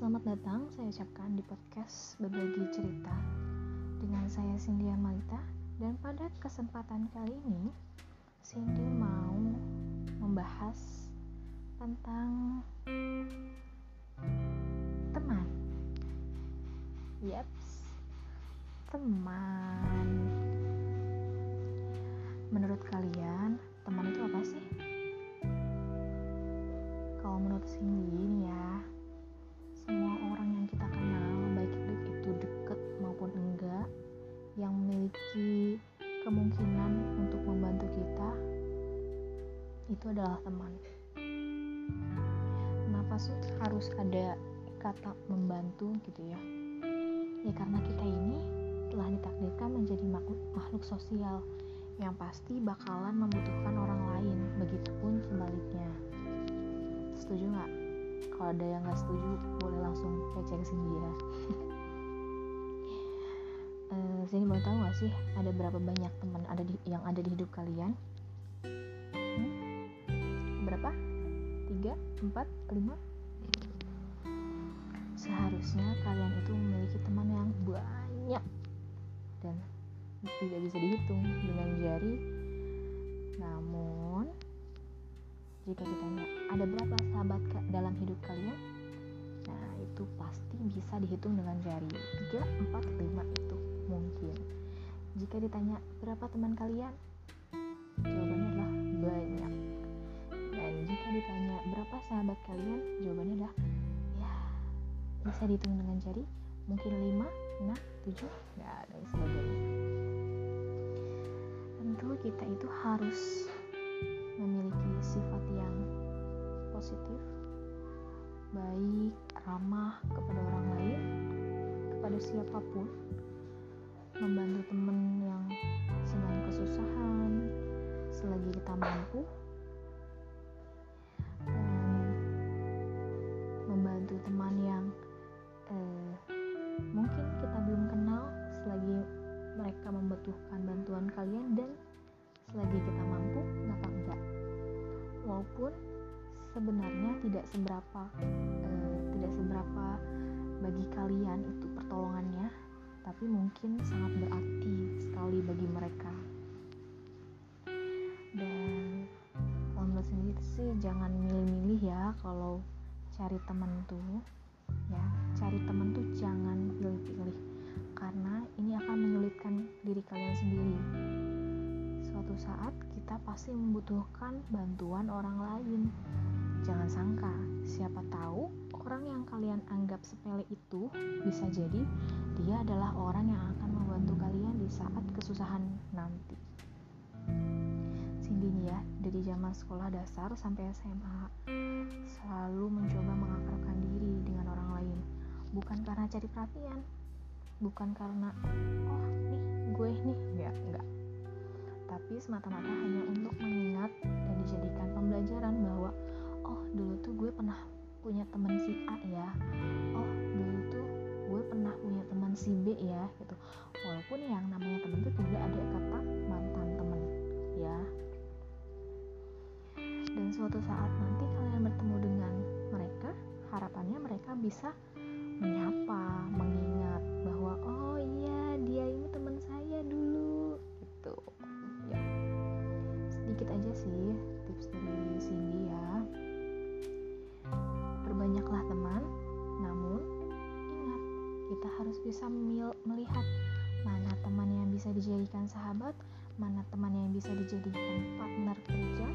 Selamat datang saya ucapkan di podcast Berbagi Cerita dengan saya Cindy Malita dan pada kesempatan kali ini Cindy mau membahas tentang teman. Yaps. Teman. Menurut kalian, teman itu apa sih? Kalau menurut Cindy teman. Kenapa sih harus ada kata membantu gitu ya? Ya karena kita ini telah ditakdirkan menjadi makhluk, makhluk sosial yang pasti bakalan membutuhkan orang lain, begitupun sebaliknya. Setuju nggak? Kalau ada yang nggak setuju, boleh langsung cek sini ya. uh, sini mau tahu nggak sih ada berapa banyak teman ada di yang ada di hidup kalian? Tiga, empat, lima? Seharusnya kalian itu memiliki teman yang banyak dan tidak bisa dihitung dengan jari. Namun, jika ditanya ada berapa sahabat dalam hidup kalian? Nah, itu pasti bisa dihitung dengan jari. 3, 4, 5 itu mungkin. Jika ditanya berapa teman kalian? Jawabannya adalah banyak. Ditanya berapa sahabat kalian? Jawabannya adalah ya bisa dihitung dengan jari. Mungkin 5, 6, 7, ya dan sebagainya tentu kita itu harus memiliki sifat yang positif, baik, ramah kepada orang lain, kepada siapa pun, membantu teman yang sedang kesusahan, selagi kita mampu, teman yang eh, mungkin kita belum kenal selagi mereka membutuhkan bantuan kalian dan selagi kita mampu kenapa enggak? Walaupun sebenarnya tidak seberapa eh, tidak seberapa bagi kalian itu pertolongannya tapi mungkin sangat berarti sekali bagi mereka. Dan kalau sendiri sih jangan milih-milih ya kalau cari teman tuh ya cari teman tuh jangan pilih-pilih karena ini akan menyulitkan diri kalian sendiri. Suatu saat kita pasti membutuhkan bantuan orang lain. Jangan sangka, siapa tahu orang yang kalian anggap sepele itu bisa jadi dia adalah orang yang akan membantu kalian di saat kesusahan nanti. Dari zaman sekolah dasar sampai SMA selalu mencoba mengakrabkan diri dengan orang lain, bukan karena cari perhatian, bukan karena oh nih gue nih. Ya enggak tapi semata-mata hanya untuk mengingat dan dijadikan pembelajaran bahwa oh dulu tuh gue pernah punya teman si A ya. Oh dulu tuh gue pernah punya teman si B ya gitu. Walaupun yang namanya teman tuh tidak ada kata mantan teman ya suatu saat nanti kalian bertemu dengan mereka harapannya mereka bisa menyapa, mengingat bahwa oh iya dia ini teman saya dulu gitu. Ya. Sedikit aja sih tips dari Cindy ya. Perbanyaklah teman, namun ingat kita harus bisa melihat mana teman yang bisa dijadikan sahabat, mana teman yang bisa dijadikan partner kerja,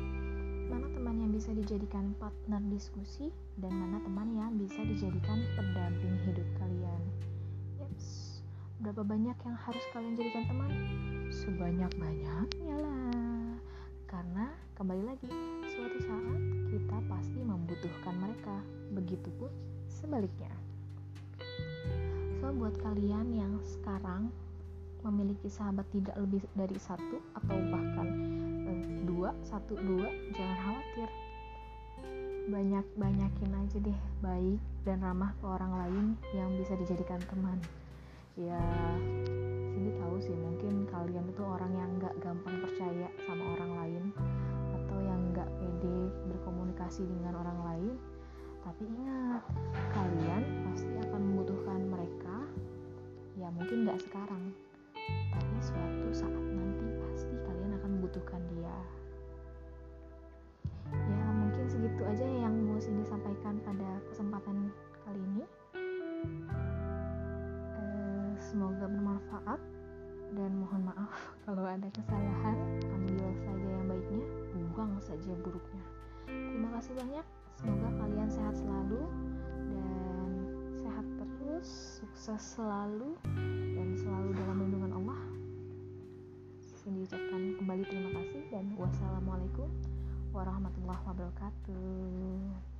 mana teman yang bisa dijadikan partner diskusi dan mana teman yang bisa dijadikan pendamping hidup kalian. Yes, berapa banyak yang harus kalian jadikan teman? Sebanyak-banyaknya lah. Karena kembali lagi, suatu saat kita pasti membutuhkan mereka. Begitupun sebaliknya. So buat kalian yang sekarang memiliki sahabat tidak lebih dari satu atau bahkan satu dua jangan khawatir. Banyak banyakin aja deh baik dan ramah ke orang lain yang bisa dijadikan teman. Ya sini tahu sih mungkin kalian itu orang yang nggak gampang percaya sama orang lain atau yang nggak pede berinteraksi dengan dan mohon maaf kalau ada kesalahan. Ambil saja yang baiknya buang saja buruknya. Terima kasih banyak. Semoga kalian sehat selalu dan sehat terus sukses selalu dan selalu dalam lindungan Allah. Cindy ucapkan kembali terima kasih dan wassalamualaikum warahmatullahi wabarakatuh